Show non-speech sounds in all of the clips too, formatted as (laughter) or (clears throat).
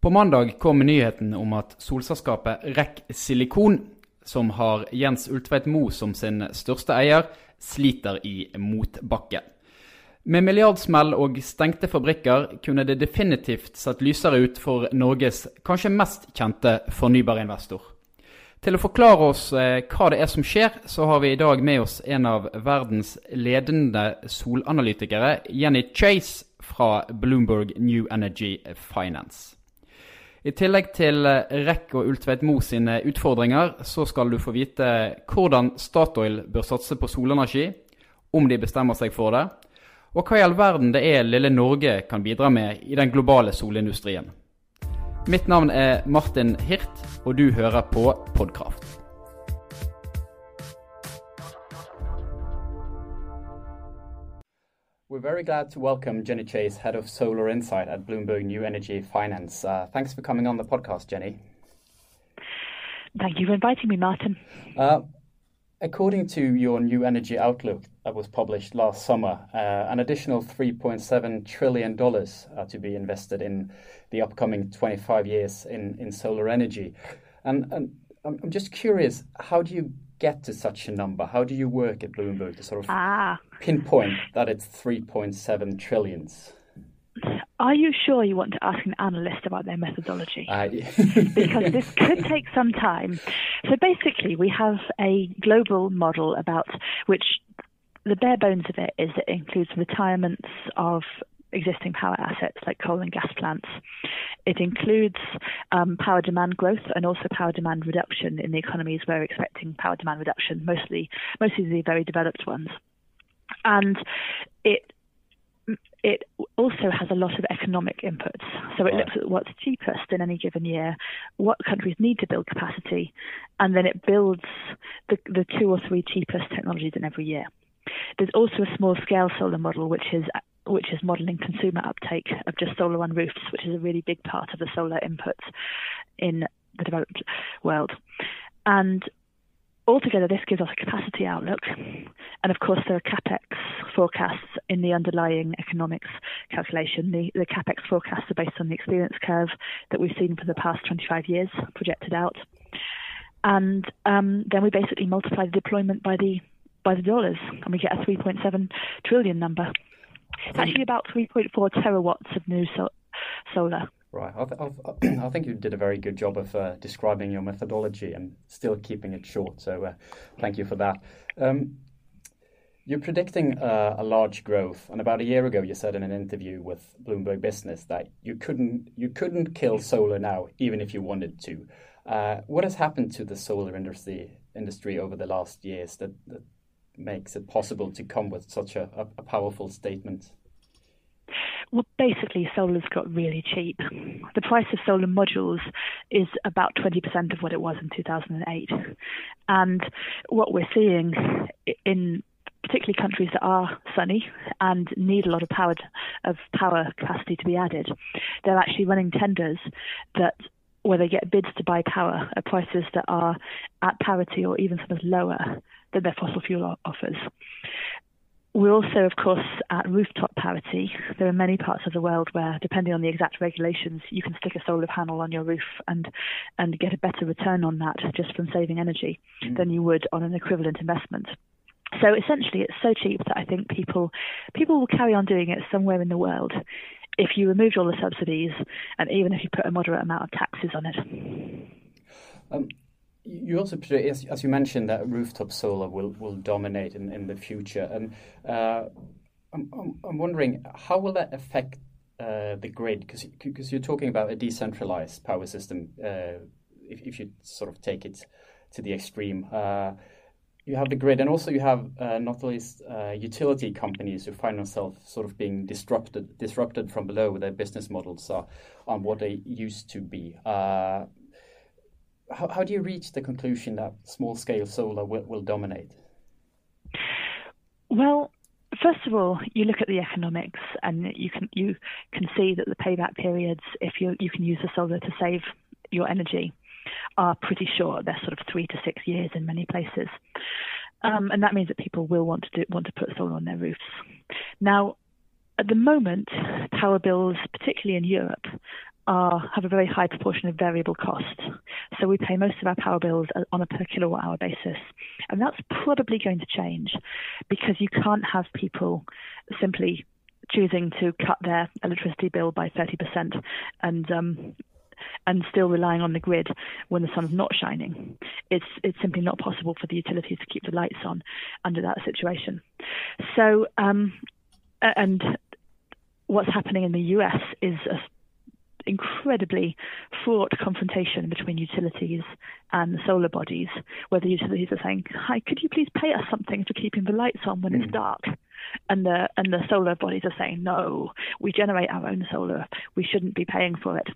På mandag kom nyheten om at solselskapet REC Silikon, som har Jens Ultveit Moe som sin største eier, sliter i motbakke. Med milliardsmell og stengte fabrikker kunne det definitivt sett lysere ut for Norges kanskje mest kjente fornybarinvestor. Til å forklare oss eh, hva det er som skjer, så har vi i dag med oss en av verdens ledende solanalytikere, Jenny Chase fra Bloomberg New Energy Finance. I tillegg til Rekk og Ultveit Mo sine utfordringer, så skal du få vite hvordan Statoil bør satse på solenergi, om de bestemmer seg for det, og hva i all verden det er lille Norge kan bidra med i den globale solindustrien. Mitt navn er Martin Hirt, og du hører på Podkraft. We're very glad to welcome Jenny Chase, Head of Solar Insight at Bloomberg New Energy Finance. Uh, thanks for coming on the podcast, Jenny. Thank you for inviting me, Martin. Uh, according to your New Energy Outlook that was published last summer, uh, an additional $3.7 trillion are to be invested in the upcoming 25 years in, in solar energy. And, and I'm just curious, how do you get to such a number? How do you work at Bloomberg to sort of ah. pinpoint that it's 3.7 trillions? Are you sure you want to ask an analyst about their methodology? Uh, (laughs) because this could take some time. So basically, we have a global model about which the bare bones of it is it includes retirements of existing power assets like coal and gas plants. It includes um, power demand growth and also power demand reduction in the economies where we're expecting power demand reduction, mostly mostly the very developed ones. And it it also has a lot of economic inputs. So it right. looks at what's cheapest in any given year, what countries need to build capacity, and then it builds the, the two or three cheapest technologies in every year. There's also a small scale solar model, which is which is modelling consumer uptake of just solar on roofs, which is a really big part of the solar inputs in the developed world. And altogether, this gives us a capacity outlook. And of course, there are capex forecasts in the underlying economics calculation. The, the capex forecasts are based on the experience curve that we've seen for the past 25 years projected out. And um, then we basically multiply the deployment by the by the dollars, and we get a 3.7 trillion number. It's actually about 3.4 terawatts of new so- solar. Right. I, th- (clears throat) I, think you did a very good job of uh, describing your methodology and still keeping it short. So uh, thank you for that. Um, you're predicting uh, a large growth, and about a year ago, you said in an interview with Bloomberg Business that you couldn't you couldn't kill solar now, even if you wanted to. Uh, what has happened to the solar industry industry over the last years that, that makes it possible to come with such a, a powerful statement? Well, basically, solar's got really cheap. The price of solar modules is about 20% of what it was in 2008. And what we're seeing in particularly countries that are sunny and need a lot of power of power capacity to be added, they're actually running tenders that where they get bids to buy power at prices that are at parity or even sometimes lower than their fossil fuel offers. We're also, of course, at rooftop parity. There are many parts of the world where, depending on the exact regulations, you can stick a solar panel on your roof and and get a better return on that just from saving energy mm. than you would on an equivalent investment. So essentially, it's so cheap that I think people people will carry on doing it somewhere in the world if you removed all the subsidies and even if you put a moderate amount of taxes on it. Um, you also, as, you mentioned, that rooftop solar will, will dominate in, in the future. And uh, I'm, I'm, I'm wondering, how will that affect uh, the grid? Because you're talking about a decentralized power system, uh, if, if you sort of take it to the extreme. Uh, you have the grid, and also you have uh, not least uh, utility companies who find themselves sort of being disrupted disrupted from below. Their business models are on what they used to be. How, how do you reach the conclusion that small scale solar will, will dominate? Well, first of all, you look at the economics, and you can you can see that the payback periods, if you you can use the solar to save your energy, are pretty short. They're sort of three to six years in many places, um, and that means that people will want to do, want to put solar on their roofs. Now, at the moment, power bills, particularly in Europe, are have a very high proportion of variable cost. So we pay most of our power bills on a per kilowatt hour basis. And that's probably going to change because you can't have people simply choosing to cut their electricity bill by 30% and um, and still relying on the grid when the sun's not shining. It's it's simply not possible for the utilities to keep the lights on under that situation. So um, and what's happening in the US is a incredibly fraught confrontation between utilities and the solar bodies, where the utilities are saying, "Hi, could you please pay us something for keeping the lights on when mm. it's hmm. dark?" And the and the solar bodies are saying, "No, we generate our own solar. We shouldn't be paying for it."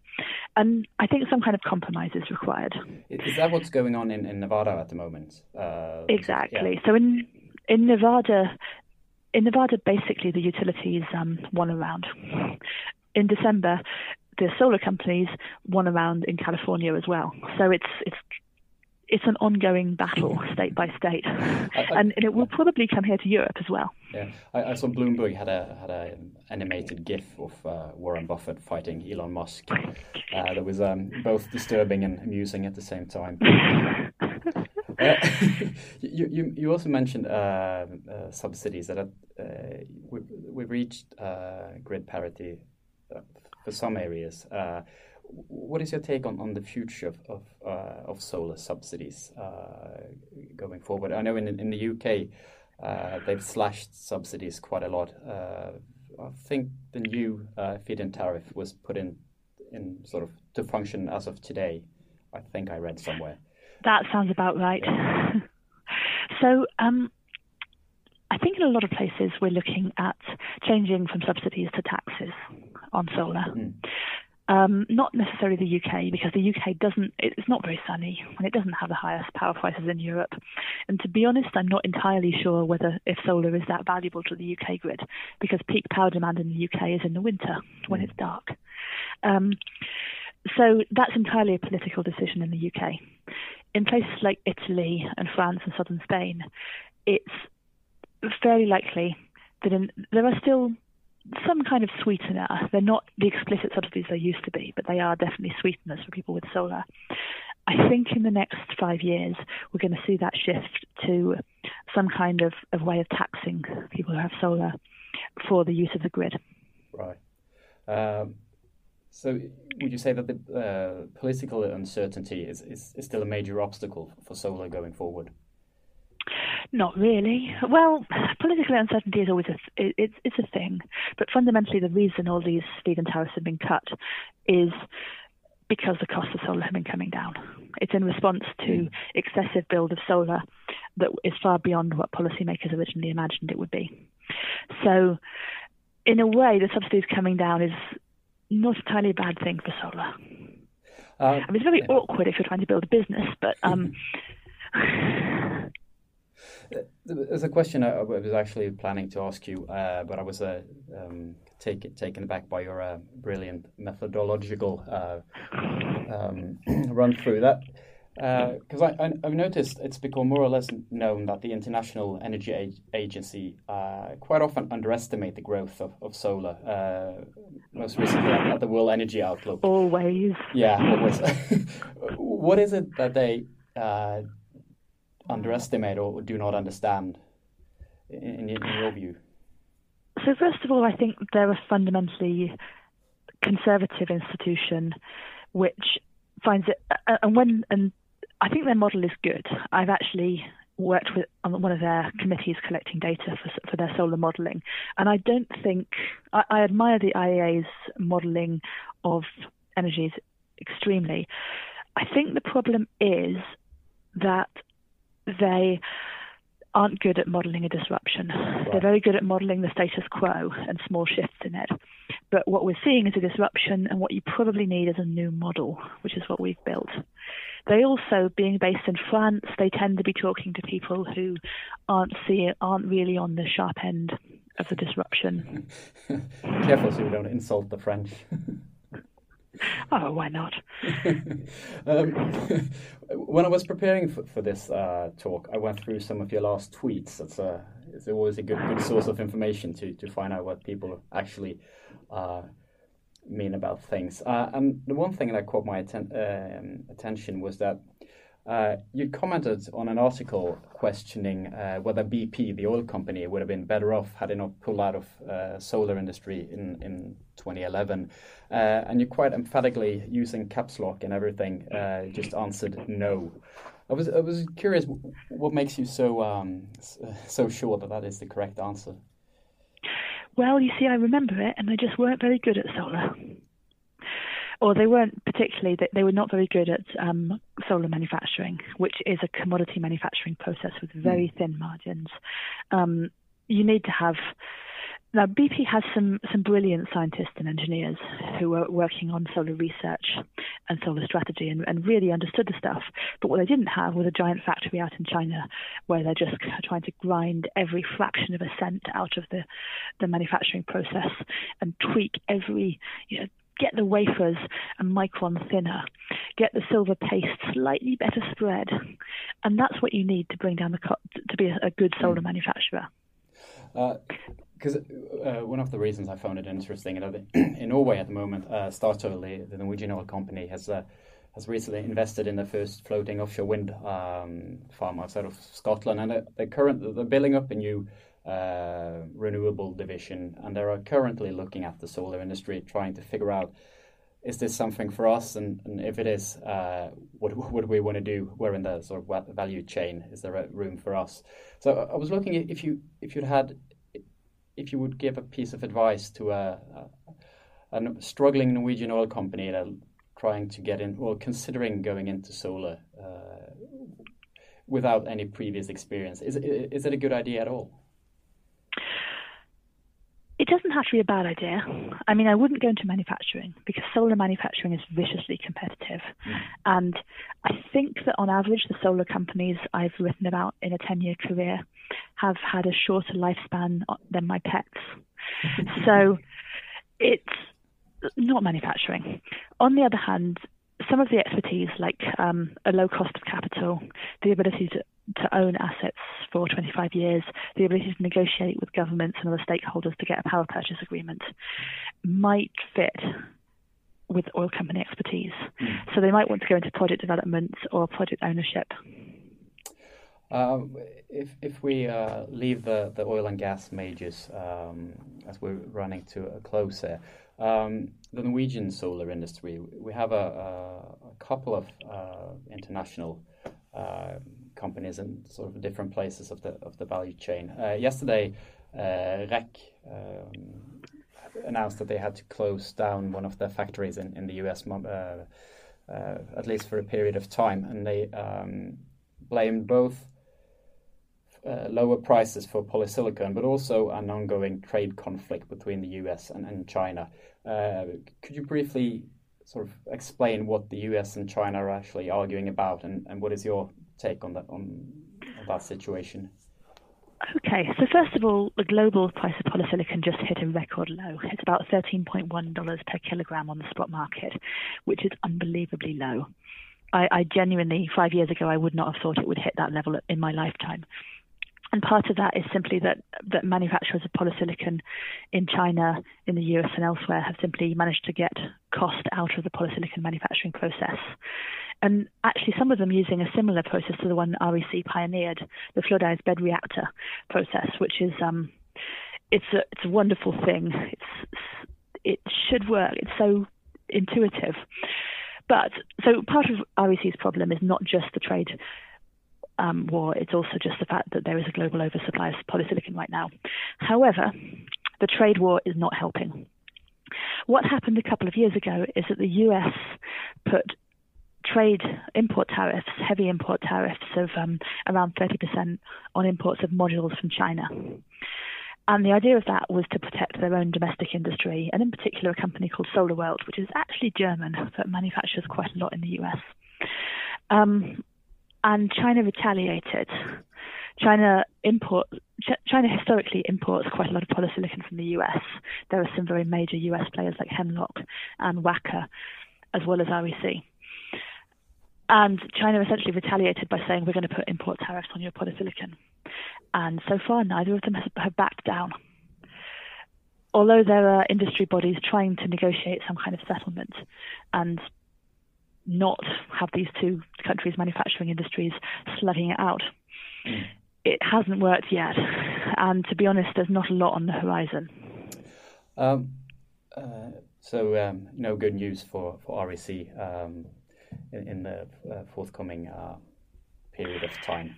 And I think some kind of compromise is required. Is that what's going on in, in Nevada at the moment? Uh, exactly. Yeah. So in in Nevada, in Nevada, basically the utilities um, won around. In December, the solar companies won around in California as well. So it's it's it's an ongoing battle state by state, I, I, and it will probably come here to Europe as well. Yeah, I, I saw Bloomberg had a had a animated GIF of uh, Warren Buffett fighting Elon Musk. Uh, (laughs) that was um, both disturbing and amusing at the same time. (laughs) uh, (laughs) you, you you also mentioned uh, uh, subsidies that uh, we, we've reached grid parity for some areas. Uh, what is your take on, on the future of of, uh, of solar subsidies uh, going forward? I know in in the UK they've slashed subsidies quite a lot. I think the new feed-in tariff was put in in sort of to function as of today. I think I read somewhere. That sounds about right. (laughs) so. Um, I think in a lot of places we're looking at changing from subsidies to taxes on solar. Mm. Um, not necessarily the UK because the UK doesn't. It's not very sunny and it doesn't have the highest power prices in Europe. And to be honest, I'm not entirely sure whether if solar is that valuable to the UK grid because peak power demand in the UK is in the winter when mm. it's dark. Um, so that's entirely a political decision in the UK. In places like Italy and France and southern Spain, it's fairly likely that in, there are still some kind of sweetener. They're not the explicit subsidies they used to be, but they are definitely sweeteners for people with solar. I think in the next five years, we're going to see that shift to some kind of, of way of taxing people who have solar for the use of the grid. Right. Um, so, would you say that the uh, political uncertainty is, is, is still a major obstacle for solar going forward? Not really. Well, political uncertainty is always a th- it's it's a thing, but fundamentally the reason all these feed-in tariffs have been cut is because the cost of solar have been coming down. It's in response to excessive build of solar that is far beyond what policymakers originally imagined it would be. So, in a way, the subsidies coming down is not entirely a bad thing for solar. Uh, I mean, it's very yeah. awkward if you're trying to build a business, but um, (laughs) There's a question I was actually planning to ask you, uh, but I was uh, um, take, taken aback by your uh, brilliant methodological uh, um, (clears throat) run through that. Because uh, I, have noticed it's become more or less known that the International Energy Agency uh, quite often underestimate the growth of, of solar. most recently at, at, the World Energy Outlook. Always. Yeah, always. (laughs) what is it that they Mm. underestimate or do not understand in, in your view? So, first of all, I think they're a fundamentally conservative institution which finds it, and when, and I think their model is good. I've actually worked with on one of their committees collecting data for, for their solar modelling, and I don't think I, I admire the IEA's modelling of energies extremely. I think the problem is that they aren't good at modeling a disruption. Right. They're very good at modeling the status quo and small shifts in it. But what we're seeing is a disruption, and what you probably need is a new model, which is what we've built. They also, being based in France, they tend to be talking to people who aren't see aren't really on the sharp end of the disruption. (laughs) Careful so you don't insult the French. (laughs) (laughs) Oh, why not? (laughs) um, (laughs) when I was preparing for, for this uh, talk, I went through some of your last tweets. It's, a, it's always a good, good source of information to, to find out what people actually uh, mean about things. Uh, and the one thing that caught my atten- um, attention was that uh, you commented on an article questioning uh, whether BP, the oil company, would have been better off had it not pulled out of uh, solar industry in, in 2011. Uh, and you quite emphatically, using caps lock and everything, uh, just answered no. I was I was curious, what makes you so um, so sure that that is the correct answer? Well, you see, I remember it, and they just weren't very good at solar or they weren't particularly they were not very good at um, solar manufacturing, which is a commodity manufacturing process with very mm. thin margins. Um, you need to have now BP has some some brilliant scientists and engineers who are working on solar research and solar strategy and, and really understood the stuff. But what they didn't have was a giant factory out in China where they're just trying to grind every fraction of a cent out of the the manufacturing process and tweak every you know get the wafers a micron thinner, get the silver paste slightly better spread, and that's what you need to bring down the cost to be a, a good solar mm. manufacturer. Because uh, uh, one of the reasons I found it interesting, know, (clears throat) in Norway at the moment, uh, Statoil, the, the Norwegian oil company, has uh, has recently invested in the first floating offshore wind um, farm outside of Scotland, and they're, they're current they're building up a new uh, renewable division, and they are currently looking at the solar industry, trying to figure out is this something for us, and, and if it is, uh, what what do we want to do? Where in the sort of value chain is there room for us? So I was looking if you if you'd had if you would give a piece of advice to a, a, a struggling Norwegian oil company that trying to get in or considering going into solar uh, without any previous experience, is is it a good idea at all? Doesn't have to be a bad idea. I mean, I wouldn't go into manufacturing because solar manufacturing is viciously competitive. Mm. And I think that on average, the solar companies I've written about in a 10 year career have had a shorter lifespan than my pets. (laughs) so it's not manufacturing. On the other hand, some of the expertise, like um, a low cost of capital, the ability to to own assets for 25 years, the ability to negotiate with governments and other stakeholders to get a power purchase agreement might fit with oil company expertise. Mm. So they might want to go into project development or project ownership. Um, if if we uh, leave the, the oil and gas majors um, as we're running to a close here, um, the Norwegian solar industry, we have a, a, a couple of uh, international uh, companies in sort of different places of the of the value chain. Uh, yesterday, uh, REC um, announced that they had to close down one of their factories in, in the US, uh, uh, at least for a period of time, and they um, blamed both uh, lower prices for polysilicon, but also an ongoing trade conflict between the US and, and China. Uh, could you briefly sort of explain what the US and China are actually arguing about, and, and what is your take on that on, on that situation? Okay, so first of all, the global price of polysilicon just hit a record low. It's about $13.1 per kilogram on the spot market, which is unbelievably low. I, I genuinely, five years ago, I would not have thought it would hit that level in my lifetime. And part of that is simply that, that manufacturers of polysilicon in China, in the US, and elsewhere have simply managed to get cost out of the polysilicon manufacturing process. And actually, some of them using a similar process to the one REC pioneered, the fluidized bed reactor process, which is um, it's a it's a wonderful thing. It's it should work. It's so intuitive. But so part of REC's problem is not just the trade um, war, it's also just the fact that there is a global oversupply of polysilicon right now. However, the trade war is not helping. What happened a couple of years ago is that the US put trade import tariffs, heavy import tariffs of um, around 30% on imports of modules from China. And the idea of that was to protect their own domestic industry, and in particular a company called SolarWorld, which is actually German, but manufactures quite a lot in the US. Um, and China retaliated. China import China historically imports quite a lot of polysilicon from the US. There are some very major US players like Hemlock and Wacker, as well as REC. And China essentially retaliated by saying we're going to put import tariffs on your polysilicon. And so far, neither of them have backed down. although there are industry bodies trying to negotiate some kind of settlement and not have these two countries' manufacturing industries slugging it out, mm. it hasn't worked yet. And to be honest, there's not a lot on the horizon. Um, uh, so, um, no good news for, for REC um, in, in, the uh, forthcoming uh, period of time.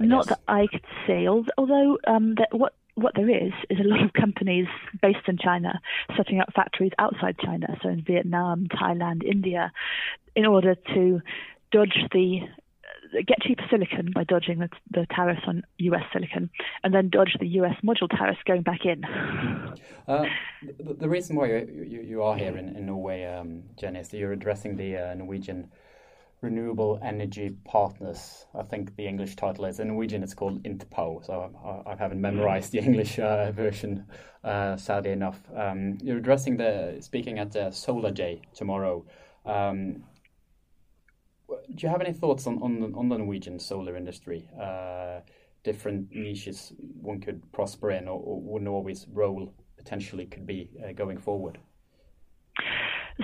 I not guess. that I could see, although um, that what what there is is a lot of companies based in China setting up factories outside China, so in Vietnam, Thailand, India, in order to dodge the get cheaper silicon by dodging the, the, tariffs on US silicon, and then dodge the US module tariffs going back in. Uh, the, the, reason why you, you, are here in, in Norway, um, Jen, is that you're addressing the uh, Norwegian renewable energy partners. I think the English title is in Norwegian. It's called INTPOW. So I, I haven't memorized the English uh, version, uh, sadly enough. Um, you're addressing the speaking at the Solar Day tomorrow. Um, do you have any thoughts on on the, on the Norwegian solar industry? Uh, different niches one could prosper in, or, or what Norway's role potentially could be uh, going forward.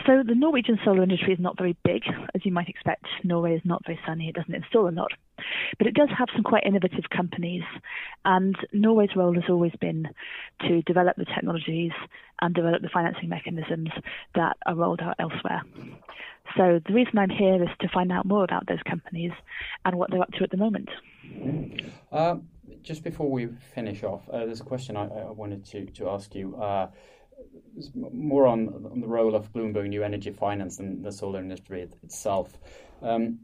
So the Norwegian solar industry is not very big, as you might expect. Norway is not very sunny; it doesn't install a lot, but it does have some quite innovative companies. And Norway's role has always been to develop the technologies and develop the financing mechanisms that are rolled out elsewhere. So the reason I'm here is to find out more about those companies and what they're up to at the moment. Uh, just before we finish off, uh, there's a question I, I, wanted to, to ask you. Uh, more on, on the role of Bloomberg New Energy Finance and the solar industry itself. Um,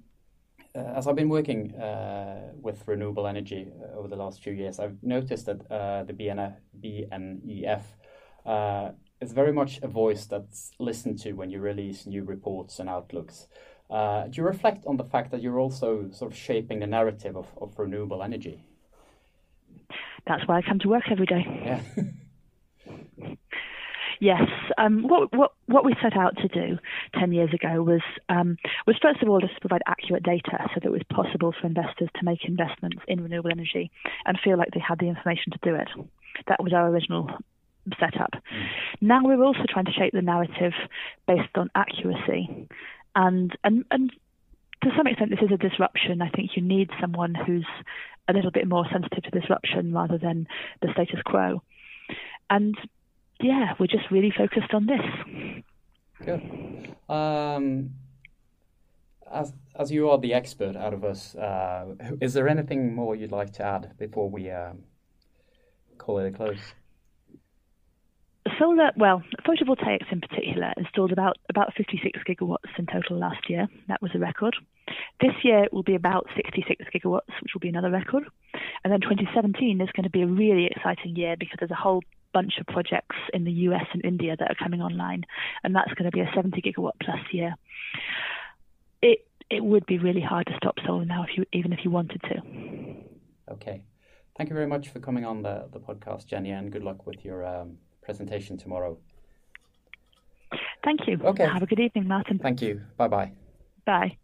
as I've been working uh, with renewable energy uh, over the last few years, I've noticed that uh, the BNF, BNEF uh, is very much a voice that's listened to when you release new reports and outlooks. Uh, do you reflect on the fact that you're also sort of shaping the narrative of, of renewable energy? That's why I come to work every day. Yeah. (laughs) Yes. Um, what, what, what we set out to do 10 years ago was, um, was first of all just to provide accurate data so that it was possible for investors to make investments in renewable energy and feel like they had the information to do it. That was our original setup. Mm. Now we're also trying to shape the narrative based on accuracy. And, and, and to some extent, this is a disruption. I think you need someone who's a little bit more sensitive to disruption rather than the status quo. And yeah, we're just really focused on this. Good. Um, as as you are the expert out of us, uh, is there anything more you'd like to add before we uh, call it a close? Solar, well, photovoltaics in particular installed about about 56 gigawatts in total last year. That was a record. This year it will be about 66 gigawatts, which will be another record. And then 2017 is going to be a really exciting year because there's a whole bunch of projects in the US and India that are coming online, and that's going to be a 70 gigawatt plus year. It it would be really hard to stop solar now if you even if you wanted to. Okay, thank you very much for coming on the the podcast, Jenny, and good luck with your um, presentation tomorrow. Thank you. Okay. Have a good evening, Martin. Thank you. Bye bye. Bye.